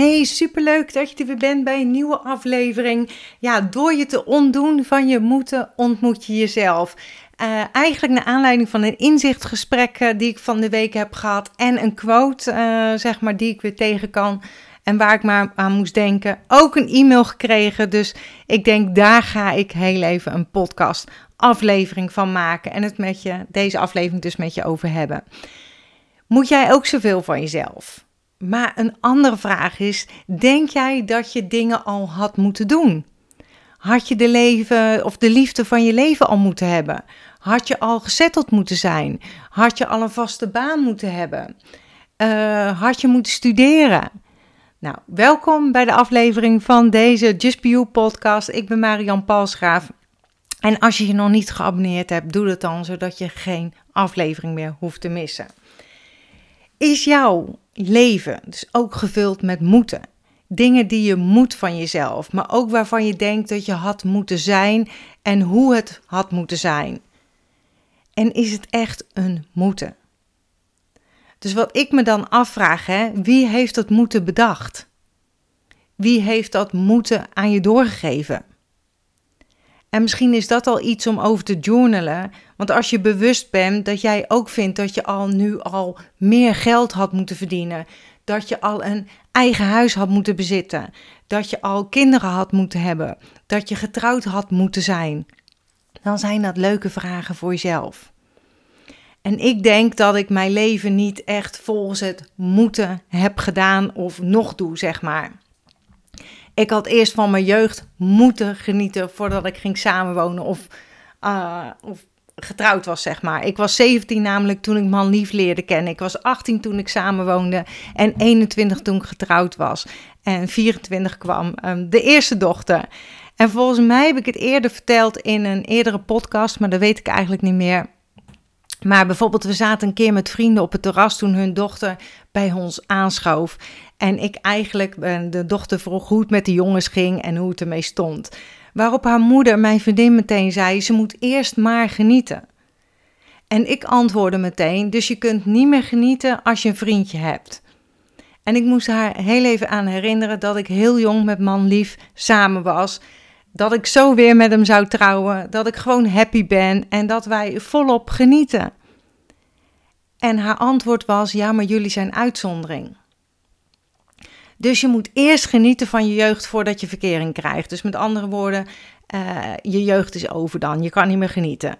Hey, superleuk dat je er weer bent bij een nieuwe aflevering. Ja, door je te ontdoen van je moeten, ontmoet je jezelf. Uh, eigenlijk naar aanleiding van een inzichtgesprek uh, die ik van de week heb gehad en een quote, uh, zeg maar, die ik weer tegen kan en waar ik maar aan moest denken. Ook een e-mail gekregen, dus ik denk daar ga ik heel even een podcast aflevering van maken en het met je, deze aflevering dus met je over hebben. Moet jij ook zoveel van jezelf? Maar een andere vraag is: denk jij dat je dingen al had moeten doen? Had je de leven of de liefde van je leven al moeten hebben? Had je al gezetteld moeten zijn? Had je al een vaste baan moeten hebben? Uh, had je moeten studeren? Nou, welkom bij de aflevering van deze Just Be You podcast. Ik ben Marian Palsgraaf. En als je je nog niet geabonneerd hebt, doe dat dan, zodat je geen aflevering meer hoeft te missen. Is jouw leven dus ook gevuld met moeten? Dingen die je moet van jezelf, maar ook waarvan je denkt dat je had moeten zijn en hoe het had moeten zijn. En is het echt een moeten? Dus wat ik me dan afvraag, hè, wie heeft dat moeten bedacht? Wie heeft dat moeten aan je doorgegeven? En misschien is dat al iets om over te journalen. Want als je bewust bent dat jij ook vindt dat je al nu al meer geld had moeten verdienen. Dat je al een eigen huis had moeten bezitten. Dat je al kinderen had moeten hebben. Dat je getrouwd had moeten zijn. Dan zijn dat leuke vragen voor jezelf. En ik denk dat ik mijn leven niet echt volgens het moeten heb gedaan of nog doe, zeg maar. Ik had eerst van mijn jeugd moeten genieten voordat ik ging samenwonen of, uh, of getrouwd was, zeg maar. Ik was 17 namelijk toen ik man lief leerde kennen. Ik was 18 toen ik samenwoonde en 21 toen ik getrouwd was. En 24 kwam um, de eerste dochter. En volgens mij heb ik het eerder verteld in een eerdere podcast, maar dat weet ik eigenlijk niet meer. Maar bijvoorbeeld, we zaten een keer met vrienden op het terras toen hun dochter bij ons aanschoof. En ik eigenlijk de dochter vroeg hoe het met de jongens ging en hoe het ermee stond. Waarop haar moeder, mijn vriendin, meteen zei: ze moet eerst maar genieten. En ik antwoordde meteen: dus je kunt niet meer genieten als je een vriendje hebt. En ik moest haar heel even aan herinneren dat ik heel jong met man lief samen was. Dat ik zo weer met hem zou trouwen. Dat ik gewoon happy ben en dat wij volop genieten. En haar antwoord was: ja, maar jullie zijn uitzondering. Dus je moet eerst genieten van je jeugd voordat je verkering krijgt. Dus met andere woorden, uh, je jeugd is over dan. Je kan niet meer genieten.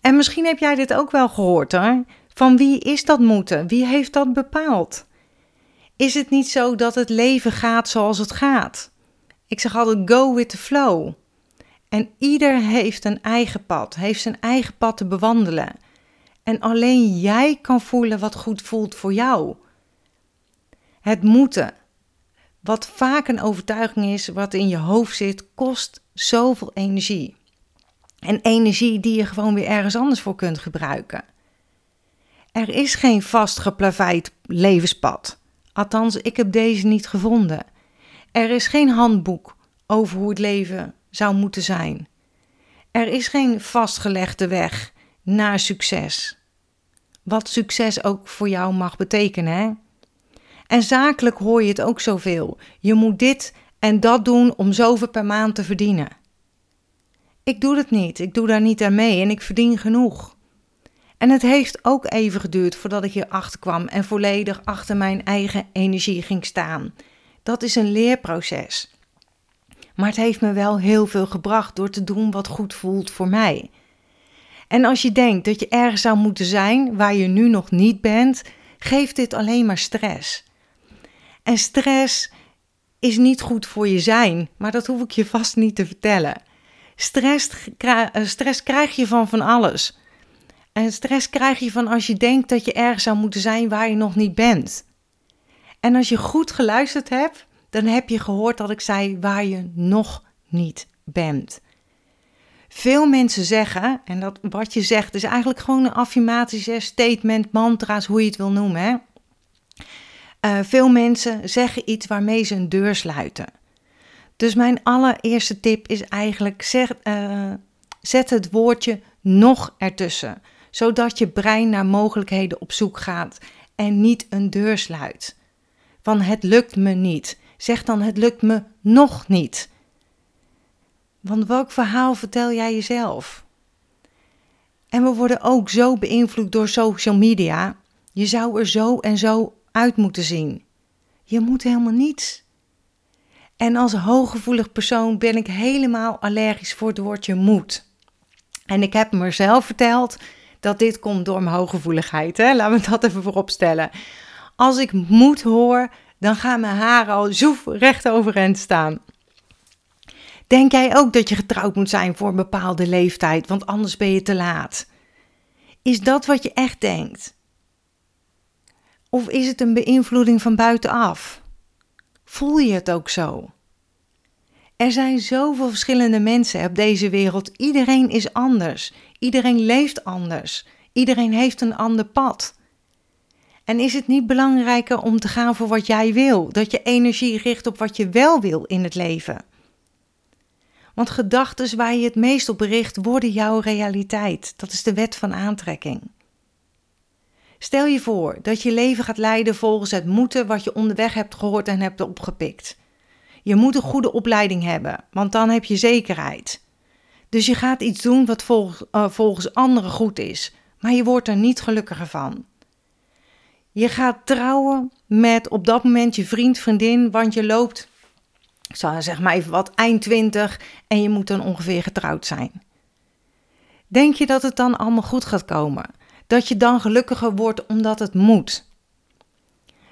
En misschien heb jij dit ook wel gehoord hoor. Van wie is dat moeten? Wie heeft dat bepaald? Is het niet zo dat het leven gaat zoals het gaat? Ik zeg altijd go with the flow. En ieder heeft een eigen pad, heeft zijn eigen pad te bewandelen. En alleen jij kan voelen wat goed voelt voor jou. Het moeten, wat vaak een overtuiging is, wat in je hoofd zit, kost zoveel energie. En energie die je gewoon weer ergens anders voor kunt gebruiken. Er is geen vast geplaveid levenspad. Althans, ik heb deze niet gevonden. Er is geen handboek over hoe het leven zou moeten zijn. Er is geen vastgelegde weg naar succes. Wat succes ook voor jou mag betekenen. Hè? En zakelijk hoor je het ook zoveel. Je moet dit en dat doen om zoveel per maand te verdienen. Ik doe dat niet. Ik doe daar niet aan mee en ik verdien genoeg. En het heeft ook even geduurd voordat ik hierachter kwam en volledig achter mijn eigen energie ging staan. Dat is een leerproces. Maar het heeft me wel heel veel gebracht door te doen wat goed voelt voor mij. En als je denkt dat je ergens zou moeten zijn waar je nu nog niet bent, geeft dit alleen maar stress. En stress is niet goed voor je zijn, maar dat hoef ik je vast niet te vertellen. Stress, eh, stress krijg je van van alles. En stress krijg je van als je denkt dat je ergens zou moeten zijn waar je nog niet bent. En als je goed geluisterd hebt, dan heb je gehoord dat ik zei waar je nog niet bent. Veel mensen zeggen, en dat wat je zegt is eigenlijk gewoon een affirmatie, statement, mantra's, hoe je het wil noemen. Hè? Uh, veel mensen zeggen iets waarmee ze een deur sluiten. Dus mijn allereerste tip is eigenlijk: zeg, uh, zet het woordje nog ertussen, zodat je brein naar mogelijkheden op zoek gaat en niet een deur sluit. Van het lukt me niet, Zeg dan het lukt me nog niet. Want welk verhaal vertel jij jezelf? En we worden ook zo beïnvloed door social media. Je zou er zo en zo uit moeten zien. Je moet helemaal niets. En als hooggevoelig persoon ben ik helemaal allergisch voor het woordje moet. En ik heb mezelf verteld dat dit komt door mijn hooggevoeligheid. Hè? Laten we dat even voorop stellen. Als ik moet hoor, dan gaan mijn haren al zoef recht overeind staan. Denk jij ook dat je getrouwd moet zijn voor een bepaalde leeftijd, want anders ben je te laat? Is dat wat je echt denkt? Of is het een beïnvloeding van buitenaf? Voel je het ook zo? Er zijn zoveel verschillende mensen op deze wereld. Iedereen is anders. Iedereen leeft anders. Iedereen heeft een ander pad. En is het niet belangrijker om te gaan voor wat jij wil? Dat je energie richt op wat je wel wil in het leven? Want gedachten waar je het meest op richt, worden jouw realiteit. Dat is de wet van aantrekking. Stel je voor dat je leven gaat leiden volgens het moeten wat je onderweg hebt gehoord en hebt opgepikt. Je moet een goede opleiding hebben, want dan heb je zekerheid. Dus je gaat iets doen wat volgens, uh, volgens anderen goed is, maar je wordt er niet gelukkiger van. Je gaat trouwen met op dat moment je vriend, vriendin, want je loopt, zeg maar even wat, eind 20 en je moet dan ongeveer getrouwd zijn. Denk je dat het dan allemaal goed gaat komen? Dat je dan gelukkiger wordt omdat het moet?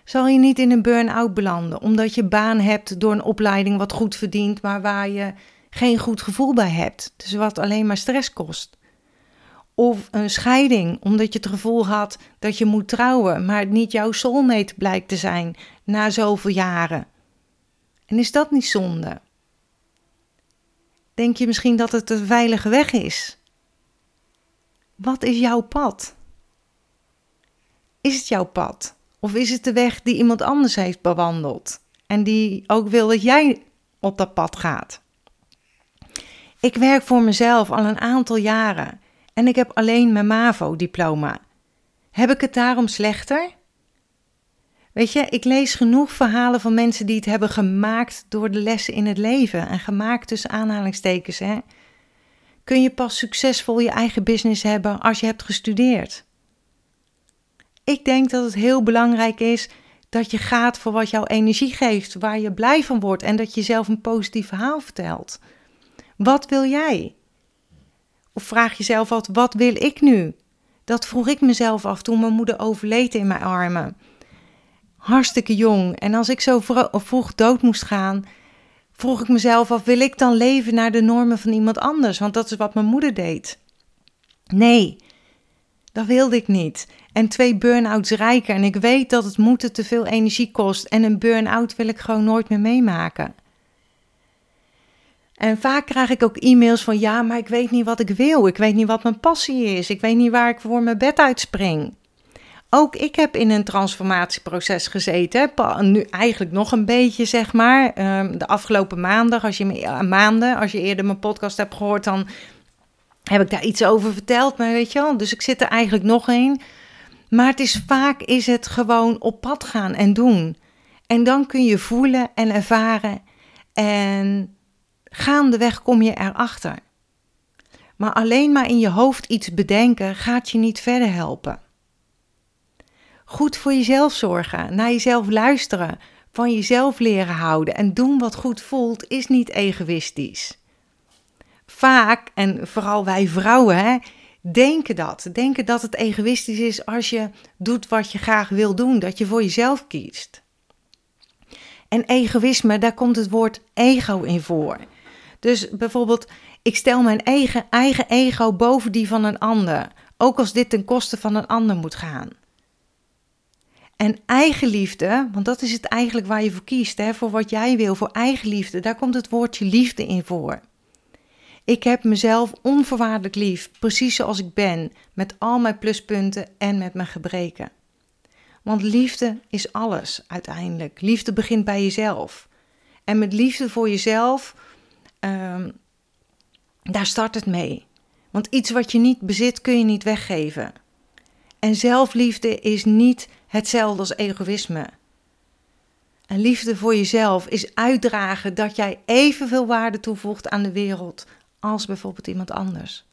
Zal je niet in een burn-out belanden omdat je baan hebt door een opleiding wat goed verdient, maar waar je geen goed gevoel bij hebt, dus wat alleen maar stress kost? Of een scheiding, omdat je het gevoel had dat je moet trouwen, maar het niet jouw soulmate blijkt te zijn na zoveel jaren. En is dat niet zonde? Denk je misschien dat het een veilige weg is? Wat is jouw pad? Is het jouw pad? Of is het de weg die iemand anders heeft bewandeld en die ook wil dat jij op dat pad gaat? Ik werk voor mezelf al een aantal jaren en ik heb alleen mijn MAVO-diploma. Heb ik het daarom slechter? Weet je, ik lees genoeg verhalen van mensen die het hebben gemaakt door de lessen in het leven. En gemaakt tussen aanhalingstekens, hè. Kun je pas succesvol je eigen business hebben als je hebt gestudeerd? Ik denk dat het heel belangrijk is dat je gaat voor wat jouw energie geeft, waar je blij van wordt en dat je zelf een positief verhaal vertelt. Wat wil jij? Of vraag jezelf altijd, wat wil ik nu? Dat vroeg ik mezelf af toen mijn moeder overleed in mijn armen. Hartstikke jong. En als ik zo vroeg dood moest gaan, vroeg ik mezelf af, wil ik dan leven naar de normen van iemand anders? Want dat is wat mijn moeder deed. Nee, dat wilde ik niet. En twee burn-outs rijker. En ik weet dat het moeten te veel energie kost. En een burn-out wil ik gewoon nooit meer meemaken. En vaak krijg ik ook e-mails van ja, maar ik weet niet wat ik wil. Ik weet niet wat mijn passie is. Ik weet niet waar ik voor mijn bed uitspring. Ook ik heb in een transformatieproces gezeten. Nu eigenlijk nog een beetje, zeg maar. Ehm, de afgelopen maanden, als je, maanden, als je eerder mijn podcast hebt gehoord, dan heb ik daar iets over verteld. Maar weet je wel, dus ik zit er eigenlijk nog in. Maar het is vaak is het gewoon op pad gaan en doen. En dan kun je voelen en ervaren. En gaandeweg kom je erachter. Maar alleen maar in je hoofd iets bedenken gaat je niet verder helpen. Goed voor jezelf zorgen, naar jezelf luisteren, van jezelf leren houden en doen wat goed voelt, is niet egoïstisch. Vaak, en vooral wij vrouwen, hè, denken dat. Denken dat het egoïstisch is als je doet wat je graag wil doen, dat je voor jezelf kiest. En egoïsme, daar komt het woord ego in voor. Dus bijvoorbeeld, ik stel mijn eigen, eigen ego boven die van een ander, ook als dit ten koste van een ander moet gaan. En eigenliefde, want dat is het eigenlijk waar je voor kiest, hè, voor wat jij wil, voor eigenliefde, daar komt het woordje liefde in voor. Ik heb mezelf onvoorwaardelijk lief, precies zoals ik ben, met al mijn pluspunten en met mijn gebreken. Want liefde is alles uiteindelijk. Liefde begint bij jezelf. En met liefde voor jezelf, um, daar start het mee. Want iets wat je niet bezit, kun je niet weggeven. En zelfliefde is niet hetzelfde als egoïsme. En liefde voor jezelf is uitdragen dat jij evenveel waarde toevoegt aan de wereld als bijvoorbeeld iemand anders.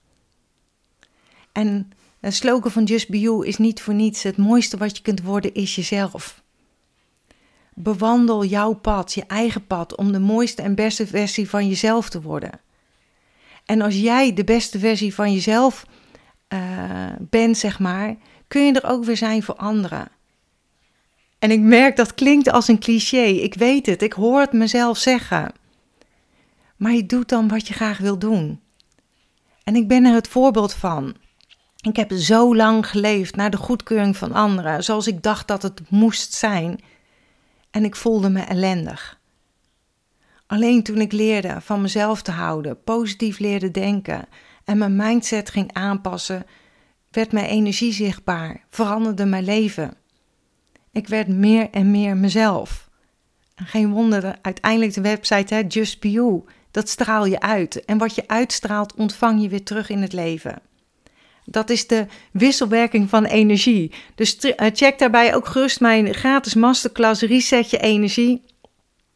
En de slogan van Just Be You is niet voor niets: het mooiste wat je kunt worden is jezelf. Bewandel jouw pad, je eigen pad, om de mooiste en beste versie van jezelf te worden. En als jij de beste versie van jezelf uh, bent, zeg maar, kun je er ook weer zijn voor anderen. En ik merk dat klinkt als een cliché. Ik weet het, ik hoor het mezelf zeggen. Maar je doet dan wat je graag wil doen. En ik ben er het voorbeeld van. Ik heb zo lang geleefd naar de goedkeuring van anderen, zoals ik dacht dat het moest zijn. En ik voelde me ellendig. Alleen toen ik leerde van mezelf te houden, positief leerde denken en mijn mindset ging aanpassen, werd mijn energie zichtbaar, veranderde mijn leven. Ik werd meer en meer mezelf. En geen wonder, uiteindelijk de website hè, Just Be You, dat straal je uit. En wat je uitstraalt, ontvang je weer terug in het leven. Dat is de wisselwerking van energie. Dus eh, check daarbij ook gerust mijn gratis masterclass Reset je energie.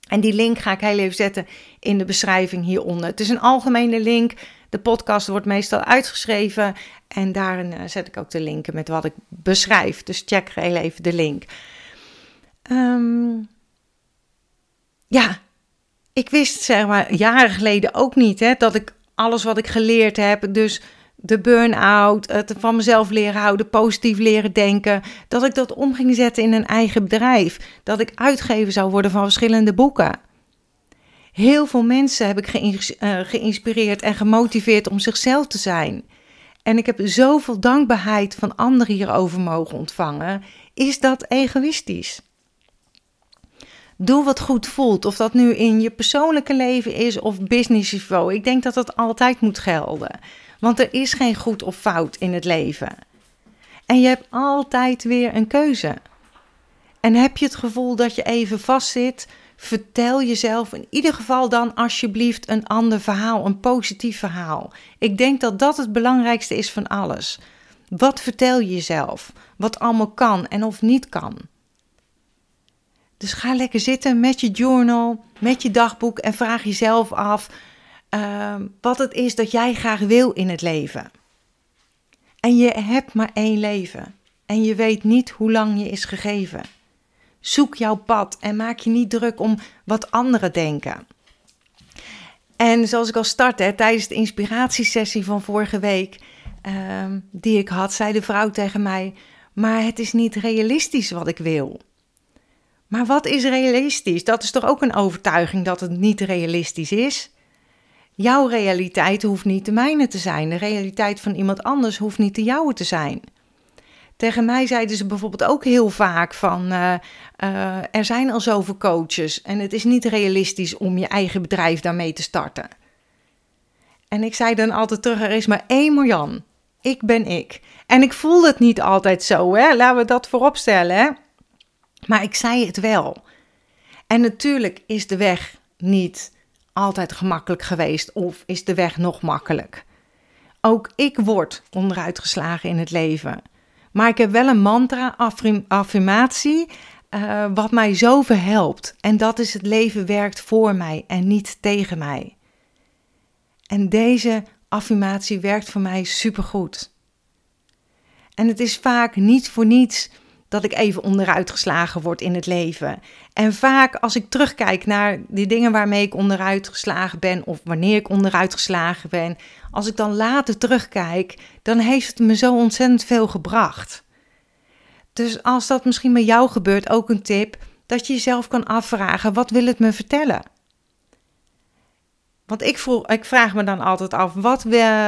En die link ga ik heel even zetten in de beschrijving hieronder. Het is een algemene link. De podcast wordt meestal uitgeschreven. En daarin eh, zet ik ook de linken met wat ik beschrijf. Dus check heel even de link. Ehm, ja, ik wist zeg maar jaren geleden ook niet hè, dat ik alles wat ik geleerd heb, dus de burn-out, het van mezelf leren houden, positief leren denken, dat ik dat om ging zetten in een eigen bedrijf. Dat ik uitgever zou worden van verschillende boeken. Heel veel mensen heb ik eh, geïnspireerd en gemotiveerd om zichzelf te zijn. En ik heb zoveel dankbaarheid van anderen hierover mogen ontvangen. Is dat egoïstisch? Doe wat goed voelt. Of dat nu in je persoonlijke leven is of business niveau. Ik denk dat dat altijd moet gelden. Want er is geen goed of fout in het leven. En je hebt altijd weer een keuze. En heb je het gevoel dat je even vastzit, vertel jezelf in ieder geval dan alsjeblieft een ander verhaal, een positief verhaal. Ik denk dat dat het belangrijkste is van alles. Wat vertel je jezelf? Wat allemaal kan en of niet kan. Dus ga lekker zitten met je journal, met je dagboek en vraag jezelf af Ehm, wat het is dat jij graag wil in het leven. En je hebt maar één leven. En je weet niet hoe lang je is gegeven. Zoek jouw pad en maak je niet druk om wat anderen denken. En zoals ik al startte, tijdens de inspiratiesessie van vorige week, ehm, die ik had, zei de vrouw tegen mij: Maar het is niet realistisch wat ik wil. Maar wat is realistisch? Dat is toch ook een overtuiging dat het niet realistisch is? Jouw realiteit hoeft niet de mijne te zijn. De realiteit van iemand anders hoeft niet de jouwe te zijn. Tegen mij zeiden ze bijvoorbeeld ook heel vaak van uh, uh, er zijn al zoveel coaches en het is niet realistisch om je eigen bedrijf daarmee te starten. En ik zei dan altijd terug, er is maar één Marjan. Ik ben ik. En ik voel het niet altijd zo, hè? laten we dat vooropstellen. Hè? Maar ik zei het wel. En natuurlijk is de weg niet altijd gemakkelijk geweest of is de weg nog makkelijk? Ook ik word onderuitgeslagen in het leven. Maar ik heb wel een mantra, affirmatie, uh, wat mij zoveel helpt. En dat is het leven werkt voor mij en niet tegen mij. En deze affirmatie werkt voor mij supergoed. En het is vaak niet voor niets dat ik even onderuit geslagen word in het leven. En vaak als ik terugkijk naar die dingen waarmee ik onderuit geslagen ben, of wanneer ik onderuit geslagen ben, als ik dan later terugkijk, dan heeft het me zo ontzettend veel gebracht. Dus als dat misschien met jou gebeurt, ook een tip, dat je jezelf kan afvragen: wat wil het me vertellen? Want ik, vroeg, ik vraag me dan altijd af: wat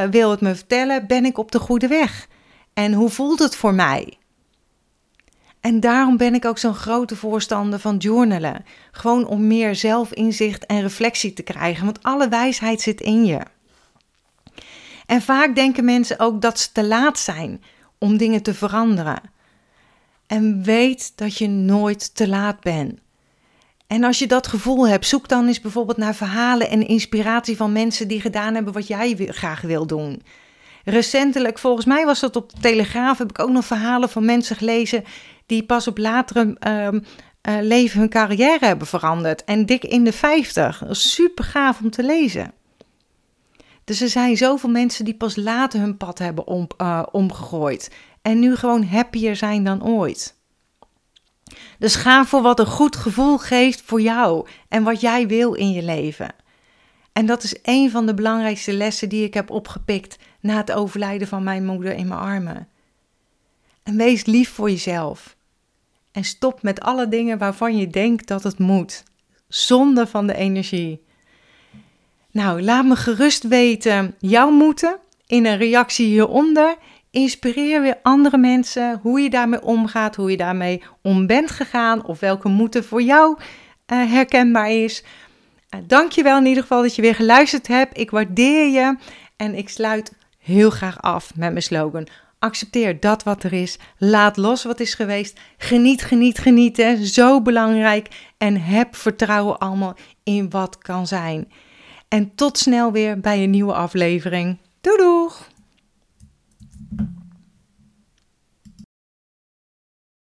wil het me vertellen? Ben ik op de goede weg? En hoe voelt het voor mij? En daarom ben ik ook zo'n grote voorstander van journalen. Gewoon om meer zelfinzicht en reflectie te krijgen, want alle wijsheid zit in je. En vaak denken mensen ook dat ze te laat zijn om dingen te veranderen. En weet dat je nooit te laat bent. En als je dat gevoel hebt, zoek dan eens bijvoorbeeld naar verhalen en inspiratie van mensen die gedaan hebben wat jij graag wil doen. Recentelijk, volgens mij was dat op de Telegraaf, heb ik ook nog verhalen van mensen gelezen die pas op latere um, leven hun carrière hebben veranderd en dik in de 50. Super gaaf om te lezen. Dus er zijn zoveel mensen die pas later hun pad hebben om, uh, omgegooid en nu gewoon happier zijn dan ooit. Dus ga voor wat een goed gevoel geeft voor jou en wat jij wil in je leven. En dat is een van de belangrijkste lessen die ik heb opgepikt na het overlijden van mijn moeder in mijn armen. En wees lief voor jezelf. En stop met alle dingen waarvan je denkt dat het moet. Zonde van de energie. Nou, laat me gerust weten jouw moeten in een reactie hieronder. Inspireer weer andere mensen hoe je daarmee omgaat, hoe je daarmee om bent gegaan of welke moeten voor jou uh, herkenbaar is. Je wel in ieder geval dat je weer geluisterd hebt. Ik waardeer je en ik sluit heel graag af met mijn slogan. Accepteer dat wat er is. Laat los wat is geweest. Geniet, geniet, geniet. Hè. Zo belangrijk. En heb vertrouwen allemaal in wat kan zijn. En tot snel weer bij een nieuwe aflevering. Doei doeg!